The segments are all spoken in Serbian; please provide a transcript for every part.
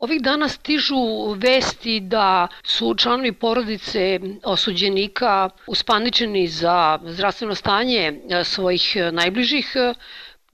Ovih dana stižu vesti da su članovi porodice osuđenika uspaničeni za zdravstveno stanje e, svojih najbližih.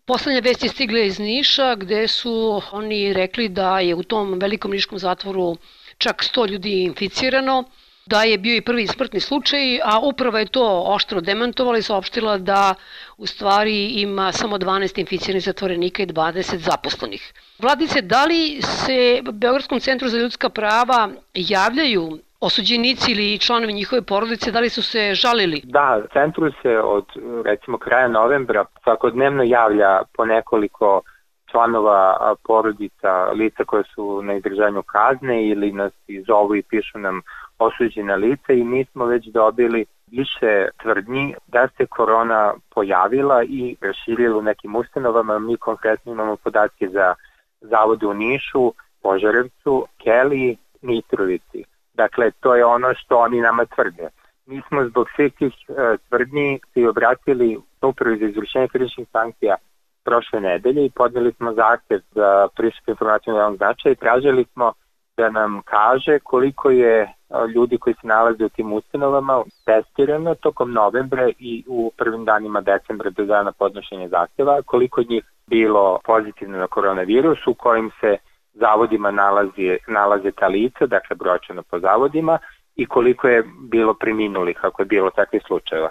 Poslednja vest je stigla iz Niša gde su oni rekli da je u tom velikom niškom zatvoru čak 100 ljudi inficirano da je bio i prvi smrtni slučaj, a uprava je to oštro demantovala i saopštila da u stvari ima samo 12 inficiranih zatvorenika i 20 zaposlenih. Vladice, da li se Beogradskom centru za ljudska prava javljaju osuđenici ili članovi njihove porodice, da li su se žalili? Da, centru se od recimo kraja novembra svakodnevno javlja po nekoliko članova porodica, lica koje su na izdržanju kazne ili nas i zovu i pišu nam osuđena lica i mi smo već dobili više tvrdnji da se korona pojavila i raširila u nekim ustanovama. Mi konkretno imamo podatke za zavode u Nišu, Požarevcu, Keli, Mitrovici. Dakle, to je ono što oni nama tvrde. Mi smo zbog svih tih uh, tvrdnji i obratili upravo za izvršenje krivičnih sankcija prošle nedelje i podneli smo zahtev za pristup informaciju na javnom značaju i tražili smo da nam kaže koliko je ljudi koji se nalaze u tim ustanovama testirano tokom novembra i u prvim danima decembra do dana podnošenja zahteva, koliko njih bilo pozitivno na koronavirus, u kojim se zavodima nalazi, nalaze ta lica, dakle brojačeno po zavodima, i koliko je bilo preminulih, ako je bilo takvih slučajeva.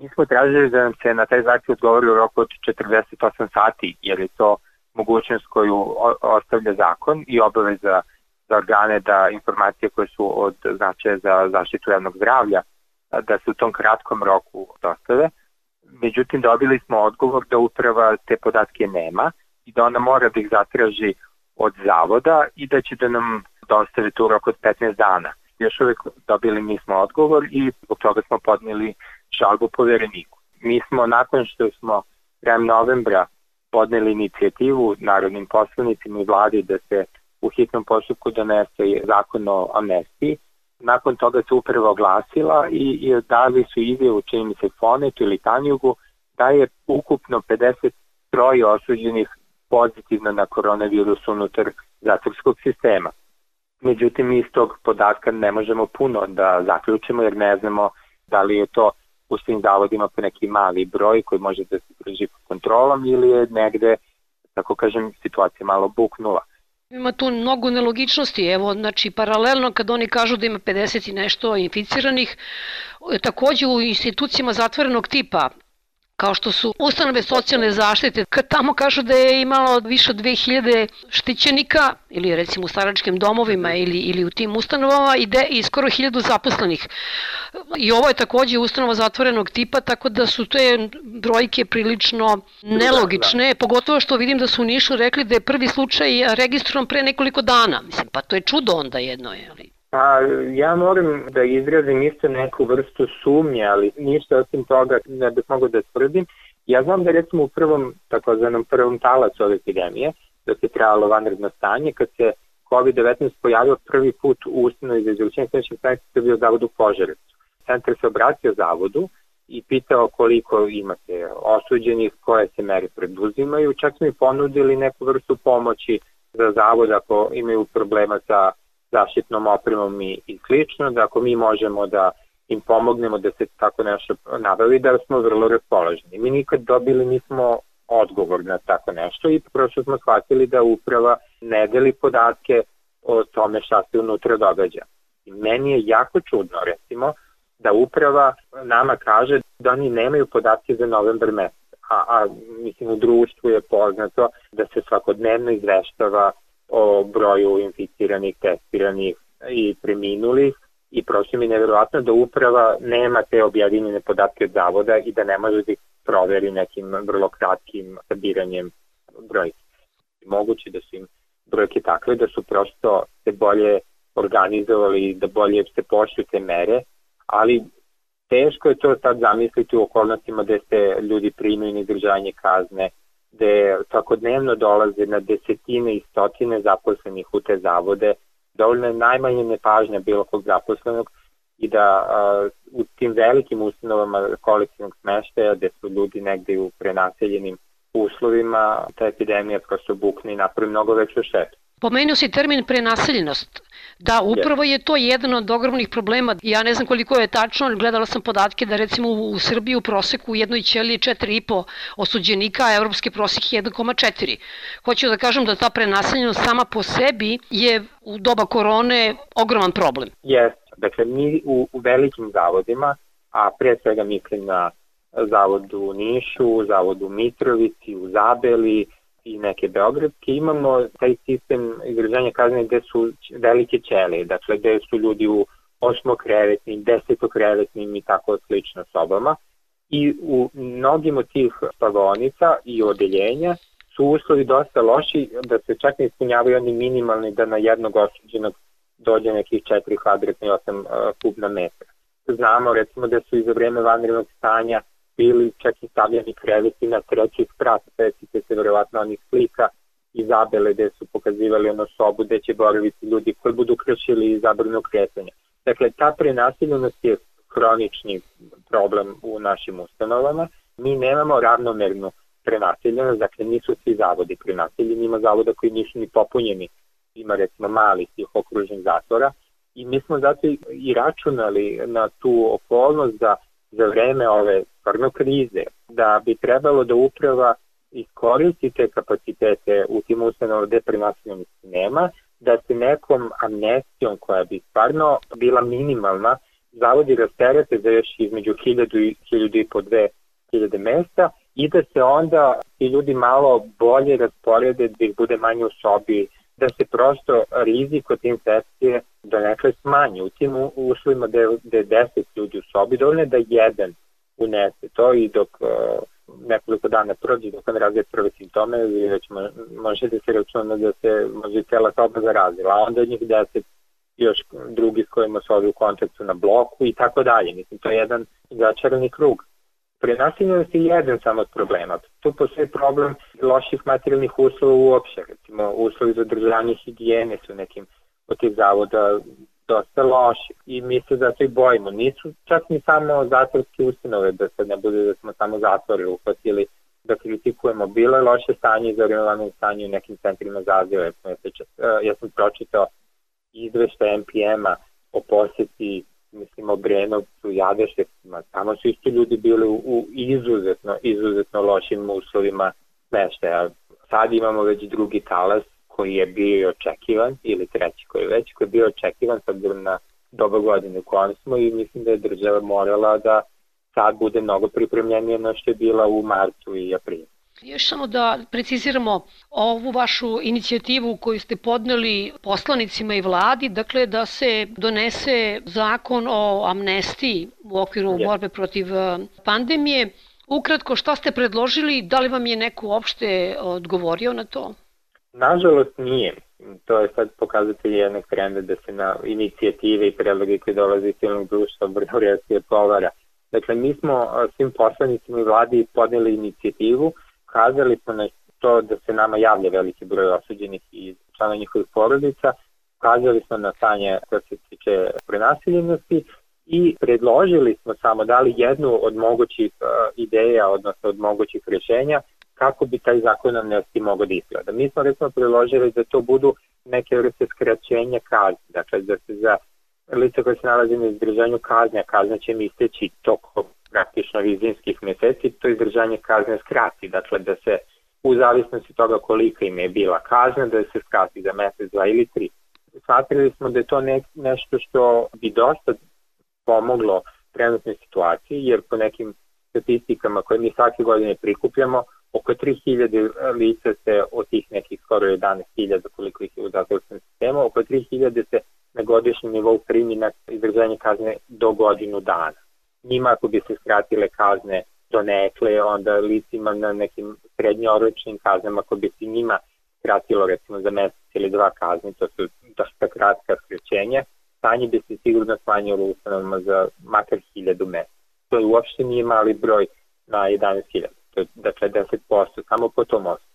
Mi smo tražili da nam se na taj zahtjev odgovori u roku od 48 sati, jer je to mogućnost koju ostavlja zakon i obaveza za organe da informacije koje su od značaja za zaštitu javnog zdravlja da se u tom kratkom roku dostave. Međutim, dobili smo odgovor da uprava te podatke nema i da ona mora da ih zatraži od zavoda i da će da nam dostave tu roku od 15 dana. Još uvek dobili nismo odgovor i zbog toga smo podneli žalbu povereniku. Mi smo nakon što smo krajem novembra podneli inicijativu narodnim poslanicima i vladi da se u hitnom postupku donese zakon o amnestiji. Nakon toga se upravo oglasila i, i dali su izjavu, čini se, Fonetu ili Tanjugu, da je ukupno 53 osuđenih pozitivno na koronavirus unutar zatvorskog sistema. Međutim, iz tog podatka ne možemo puno da zaključimo jer ne znamo da li je to u svim zavodima po neki mali broj koji može da se drži kontrolom ili je negde, tako kažem, situacija malo buknula. Ima tu mnogo nelogičnosti, evo, znači, paralelno kad oni kažu da ima 50 i nešto inficiranih, takođe u institucijama zatvorenog tipa, kao što su ustanove socijalne zaštite, kad tamo kažu da je imalo više od 2000 štićenika, ili recimo u staračkim domovima ili, ili u tim ustanovama, i, de, i skoro 1000 zaposlenih. I ovo je takođe ustanova zatvorenog tipa, tako da su te brojke prilično nelogične, da, da. pogotovo što vidim da su u Nišu rekli da je prvi slučaj registrovan pre nekoliko dana. Mislim, pa to je čudo onda jedno, je, ali... Pa ja moram da izrazim isto neku vrstu sumnje, ali ništa osim toga ne bih mogao da tvrdim. Ja znam da recimo u prvom, takozvanom prvom talacu ove epidemije, da se trajalo vanredno stanje, kad se COVID-19 pojavio prvi put u ustanovi za izvršenje kliničkih sankcija bio zavod u Požarevcu. Centar se obratio zavodu i pitao koliko imate osuđenih, koje se mere preduzimaju. Čak smo i ponudili neku vrstu pomoći za zavod ako imaju problema sa zaštitnom opremom i, i slično, da ako mi možemo da im pomognemo da se tako nešto nabavi, da smo vrlo raspoloženi. Mi nikad dobili nismo odgovor na tako nešto i prosto smo shvatili da uprava ne deli podatke o tome šta se unutra događa. I meni je jako čudno, recimo, da uprava nama kaže da oni nemaju podatke za novembar mesec. A, a mislim u društvu je poznato da se svakodnevno izveštava o broju inficiranih, testiranih i preminulih i prosim mi nevjerovatno da uprava nema te objedinjene podatke od zavoda i da ne može da ih proveri nekim vrlo kratkim sabiranjem brojke. Moguće da su im brojke takve da su prosto se bolje organizovali, da bolje se pošli te mere, ali teško je to sad zamisliti u okolnostima gde se ljudi primaju na izdržanje kazne, gde svakodnevno dolaze na desetine i stotine zaposlenih u te zavode, dovoljno je najmanje nepažnja bilo kog zaposlenog i da a, u tim velikim ustanovama kolektivnog smeštaja gde su ljudi negde u prenaseljenim uslovima, ta epidemija prosto bukne i napravi mnogo veću šetu. Pomenuo si termin prenaseljenost. Da, upravo je to jedan od ogromnih problema. Ja ne znam koliko je tačno, gledala sam podatke da recimo u Srbiji u proseku u jednoj ćeliji 4,5 osuđenika, a evropski prosek je 1,4. Hoću da kažem da ta prenaseljenost sama po sebi je u doba korone ogroman problem. Jeste. Dakle, mi u, u velikim zavodima, a pre svega mislim na zavodu u Nišu, zavodu u Mitrovici, u Zabeli, i neke beogradske, imamo taj sistem izdržanja kazne gde su velike ćelije, dakle gde su ljudi u osmokrevetnim, desetokrevetnim i tako slično sobama. I u mnogim od tih spavonica i odeljenja su uslovi dosta loši da se čak ne ispunjavaju oni minimalni da na jednog osuđenog dođe nekih 4 kvadratni 8 kubna metra. Znamo recimo da su i za vreme vanrednog stanja bili čak i stavljeni kreveti na treći sprat, svećite se verovatno onih slika Izabele gde su pokazivali ono sobu gde će boraviti ljudi koji budu kršili zabranu kretanja. Dakle, ta prenasiljenost je hronični problem u našim ustanovama. Mi nemamo ravnomernu prenasiljenost, dakle nisu svi zavodi prenasiljeni, ima zavoda koji nisu ni popunjeni, ima recimo malih tih okruženih zatvora i mi smo zato i računali na tu okolnost da za vreme ove stvarno krize, da bi trebalo da uprava iskoristi te kapacitete u tim ustanovama gde prenaseljenosti nema, da se nekom amnestijom koja bi stvarno bila minimalna, zavodi rasterete za još između 1000 i 1000 i po 2000 mesta i da se onda ti ljudi malo bolje rasporede, da ih bude manje u sobi, da se prosto rizik od infekcije do nekle smanji. U tim uslovima da je, da je 10 ljudi u sobi, dovoljno da jedan unese to i dok uh, nekoliko dana prođe, dok on razvije prve simptome, vi već može da se računa da se može cela soba zarazila, a onda njih 10 još drugi s kojima su ovi u kontaktu na bloku i tako dalje. Mislim, to je jedan začarani krug. Prenasiljenost je jedan samo od problema. Tu postoji problem loših materijalnih uslova uopšte. Recimo, uslovi za držanje higijene su nekim od tih zavoda dosta loši i mi se zato i bojimo. Nisu čak ni samo zatvorske ustanove, da se ne bude da smo samo zatvore uhvatili da kritikujemo. Bilo je loše stanje i zarevano stanje u nekim centrima za azil. Ja, sam pročitao izvešta NPM-a o posjeti mislim o Brenovcu, Jadeševcima, tamo su isto ljudi bili u, u izuzetno, izuzetno lošim uslovima smeštaja. Sad imamo već drugi talas koji je bio očekivan, ili treći koji je već, koji je bio očekivan sad na doba godine u kojem smo i mislim da je država morala da sad bude mnogo pripremljenije na što je bila u martu i aprilu. Još samo da preciziramo ovu vašu inicijativu koju ste podneli poslanicima i vladi, dakle da se donese zakon o amnestiji u okviru borbe protiv e, pandemije. Ukratko, šta ste predložili, da li vam je neko uopšte odgovorio na to? Nažalost nije. To je sad pokazatelj jednog trenda da se na inicijative i predloge koje dolaze iz civilnog društva brzo reakcije povara. Dakle, mi smo svim poslanicima i vladi podneli inicijativu ukazali smo na to da se nama javlja veliki broj osuđenih i člana njihovih porodica, ukazali smo na stanje koje se tiče prenasiljenosti i predložili smo samo dali jednu od mogućih uh, ideja, odnosno od mogućih rješenja, kako bi taj zakon amnesti mogao da izgleda. Mi smo recimo predložili da to budu neke vrste skraćenja kazni, dakle da se za lice koje se nalazi na izdržanju kazne, kazna će mi isteći tokom praktično vizijskih meseci, to izdržanje kazne skrati, dakle da se u zavisnosti toga kolika im je bila kazna, da se skrati za mesec, dva ili tri. Smatrali smo da je to ne, nešto što bi dosta pomoglo trenutnoj situaciji, jer po nekim statistikama koje mi svake godine prikupljamo, oko 3000 lica se od tih nekih skoro 11.000 koliko ih je u zatvorskom sistemu, oko 3000 se na godišnjem nivou primi na izdržanje kazne do godinu dana njima ako bi se skratile kazne do nekle, onda licima na nekim srednjoročnim kaznama ako bi se njima skratilo recimo za mesec ili dva kazni, to su dosta kratka skraćenja, stanje bi se sigurno smanjilo ustanovama za makar hiljadu mesec. To je uopšte nije mali broj na 11.000, to je dakle 10%, samo po tom osnovu.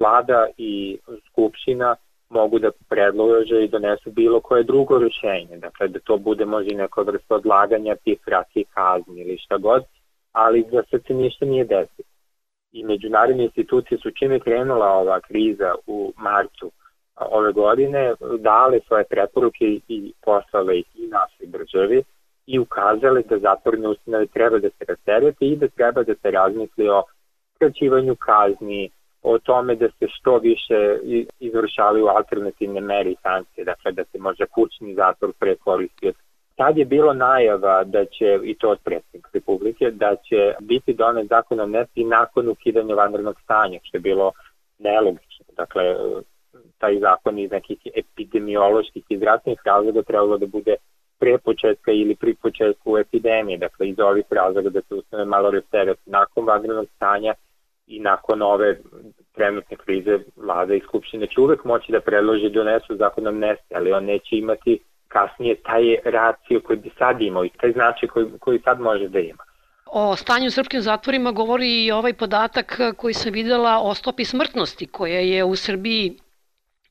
Vlada i Skupština mogu da predlože i donesu bilo koje drugo rešenje, dakle da to bude možda i neka vrsta odlaganja tih kratkih kazni ili šta god, ali da se ništa nije desilo. I međunarodne institucije su čime krenula ova kriza u marcu ove godine dale svoje preporuke i poslale ih i našoj državi i ukazale da zatvorne ustanove treba da se rasterete i da treba da se razmisli o skraćivanju kazni, o tome da se što više izvršavaju alternativne mere i sankcije, dakle da se možda kućni zatvor prekoristio. Tad je bilo najava da će, i to od predsjednika Republike, da će biti donet zakon o nesti nakon ukidanja vanrednog stanja, što je bilo nelogično. Dakle, taj zakon iz nekih epidemioloških i zdravstvenih razloga trebalo da bude pre početka ili pri početku epidemije, dakle iz ovih razloga da se ustane malo resteret nakon vanrednog stanja i nakon ove trenutne krize vlada i skupštine će uvek moći da predloži donesu zakon amnestije, ali on neće imati kasnije taj racio koji bi sad imao i taj značaj koji, koji sad može da ima. O stanju u srpskim zatvorima govori i ovaj podatak koji sam videla o stopi smrtnosti koja je u Srbiji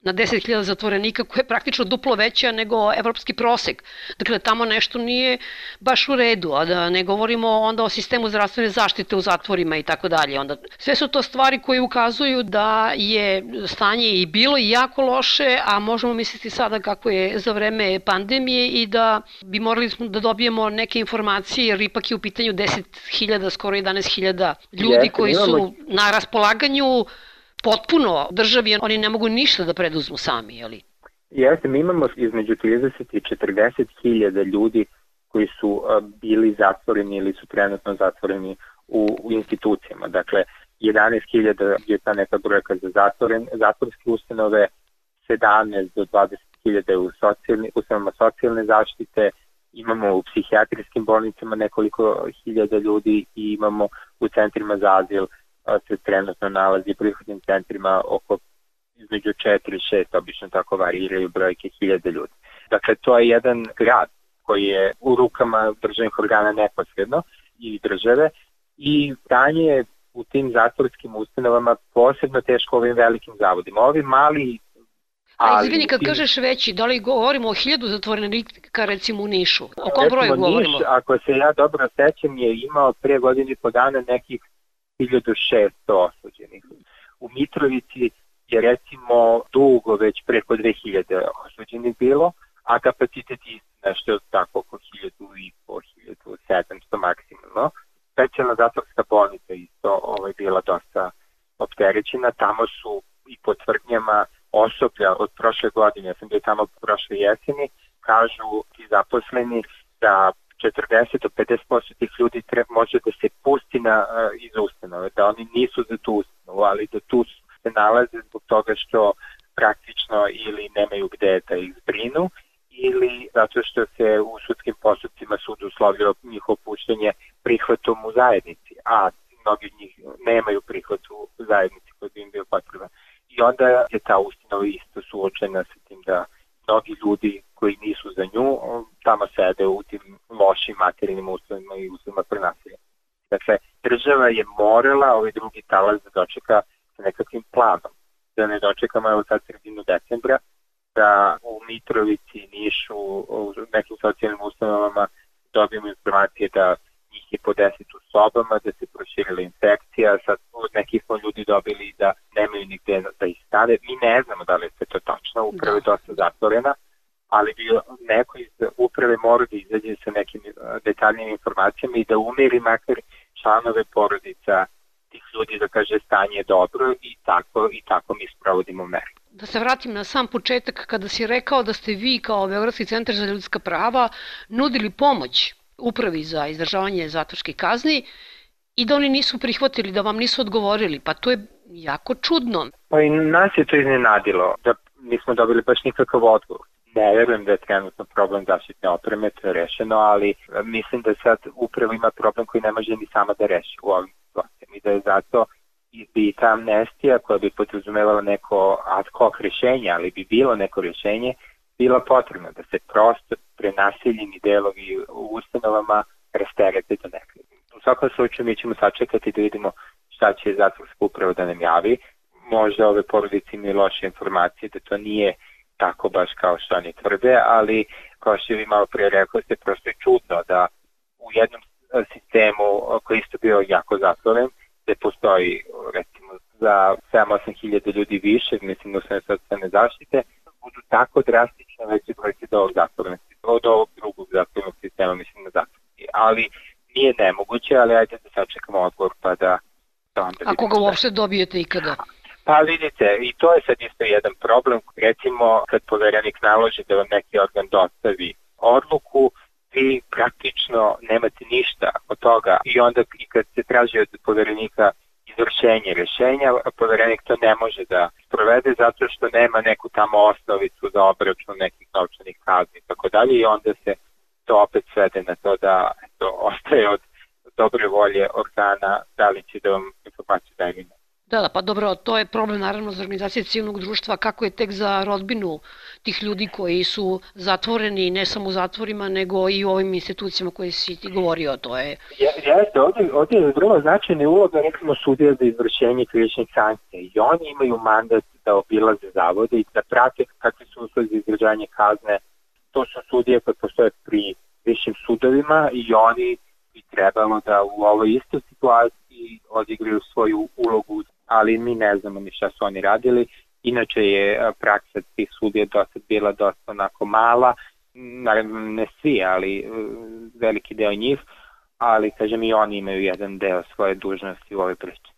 na 10.000 zatvorenika koja je praktično duplo veća nego evropski prosek. Dakle, tamo nešto nije baš u redu, a da ne govorimo onda o sistemu zdravstvene zaštite u zatvorima i tako dalje. Onda sve su to stvari koje ukazuju da je stanje i bilo i jako loše, a možemo misliti sada kako je za vreme pandemije i da bi morali smo da dobijemo neke informacije jer ipak je u pitanju 10.000, skoro 11.000 ljudi koji su na raspolaganju potpuno državi, oni ne mogu ništa da preduzmu sami, jeli? Jeste, mi imamo između 30 i 40 hiljada ljudi koji su bili zatvoreni ili su trenutno zatvoreni u, u institucijama. Dakle, 11.000 je ta neka brojka za zatvoren, zatvorske ustanove, 17 do 20.000 u socijalni, ustanovama socijalne zaštite, imamo u psihijatrijskim bolnicama nekoliko hiljada ljudi i imamo u centrima za azil se trenutno nalazi u prihodnim centrima oko između 4 i 6, obično tako variraju brojke hiljade ljudi. Dakle, to je jedan grad koji je u rukama državnih organa neposredno i države i stanje u tim zatvorskim ustanovama posebno teško ovim velikim zavodima. Ovi mali A izvini, kad kažeš veći, da li govorimo o hiljadu zatvorenika recimo u Nišu? O kom broju govorimo? Niš, ako se ja dobro sećam, je imao pre godine i po dana nekih 1600 osuđenih. U Mitrovici je recimo dugo već preko 2000 osuđenih bilo, a kapacitet je nešto tako oko 1000 i po 1700 maksimalno. Specijalna zatvorska bolnica isto ovaj, bila dosta opterećena, tamo su i po tvrdnjama osoblja od prošle godine, ja sam bio tamo prošle jeseni, kažu ti zaposleni da 40 do 50% tih ljudi treba, može da se pusti na, iz ustanove, da oni nisu za tu ustanovu, ali da tu se nalaze zbog toga što praktično ili nemaju gde da ih zbrinu ili zato što se u sudskim postupcima sud uslovio njihovo puštenje prihvatom u zajednici, a mnogi od njih nemaju prihvat u zajednici koji bi im bio potreban. I onda je ta ustanova isto suočena sa tim da mnogi ljudi koji nisu za nju tamo sede u tim lošim materijalnim uslovima i uslovima prenasilja. Dakle, država je morala ovaj drugi talas da dočeka sa nekakvim planom. Da ne dočekamo evo sad sredinu decembra, da u Mitrovici, Nišu, u nekim socijalnim ustanovama dobijemo informacije da njih je po 10 u sobama, da se proširila infekcija, sad od nekih smo ljudi dobili da nemaju nigde da ih stave. Mi ne znamo da li je to tačno, upravo je da. dosta zatvorena, ali bi neko iz uprave mora da izađe sa nekim detaljnim informacijama i da umiri makar članove porodica tih ljudi da kaže stanje je dobro i tako, i tako mi sprovodimo mere. Da se vratim na sam početak kada si rekao da ste vi kao Beogradski centar za ljudska prava nudili pomoć upravi za izdržavanje zatvorskih kazni i da oni nisu prihvatili, da vam nisu odgovorili. Pa to je jako čudno. Pa i nas je to iznenadilo, da nismo dobili baš nikakav odgovor. Ne verujem da je trenutno problem zaštitne opreme, to je rešeno, ali e, mislim da sad upravo ima problem koji ne može ni sama da reši u ovim situacijama i da je zato bi ta amnestija koja bi podrazumevala neko ad hoc rešenje, ali bi bilo neko rešenje, bila potrebna da se prosto prenasiljeni delovi u ustanovama rasterete do nekada. U svakom slučaju mi ćemo sačekati da vidimo šta će zatvorska uprava da nam javi. Možda ove porodice imaju loše informacije da to nije tako baš kao što oni tvrde, ali kao što vi malo prije rekao ste, prosto je čudno da u jednom sistemu koji isto bio jako zatvoren, gde postoji recimo za 7-8 hiljada ljudi više, mislim da sve socijalne zaštite, budu tako drastično veći brojke do ovog zatvornog od ovog drugog zatvornog sistema, mislim na zatvorski. Ali nije nemoguće, ali ajde da sačekamo odgovor pa da, da Ako ga uopšte dobijete ikada? Pa vidite, i to je sad isto jedan problem. Recimo, kad poverenik naloži da vam neki organ dostavi odluku, vi praktično nemate ništa od toga i onda i kad se traži od poverenika izvršenje rešenja, poverenik to ne može da sprovede zato što nema neku tamo osnovicu za obračun nekih novčanih kazni i tako dalje i onda se to opet svede na to da to ostaje od dobre volje organa da li će da vam informaciju da ili ne. Da, da, pa dobro, to je problem naravno za organizacije civilnog društva, kako je tek za rodbinu tih ljudi koji su zatvoreni ne samo u zatvorima, nego i u ovim institucijama koje si ti govorio, to je... Jeste, ovde, ovde je vrlo značajna uloga, recimo, sudija za izvršenje krivičnih sankcija i oni imaju mandat da obilaze zavode i da prate kakve su uslovi za izgrađanje kazne. To su sudije koje postoje pri višim sudovima i oni bi trebalo da u ovoj istoj situaciji odigraju svoju ulogu ali mi ne znamo ni šta su oni radili. Inače je praksa tih sudija dosta bila dosta onako mala, naravno ne svi, ali veliki deo njih, ali kažem i oni imaju jedan deo svoje dužnosti u ovoj priči.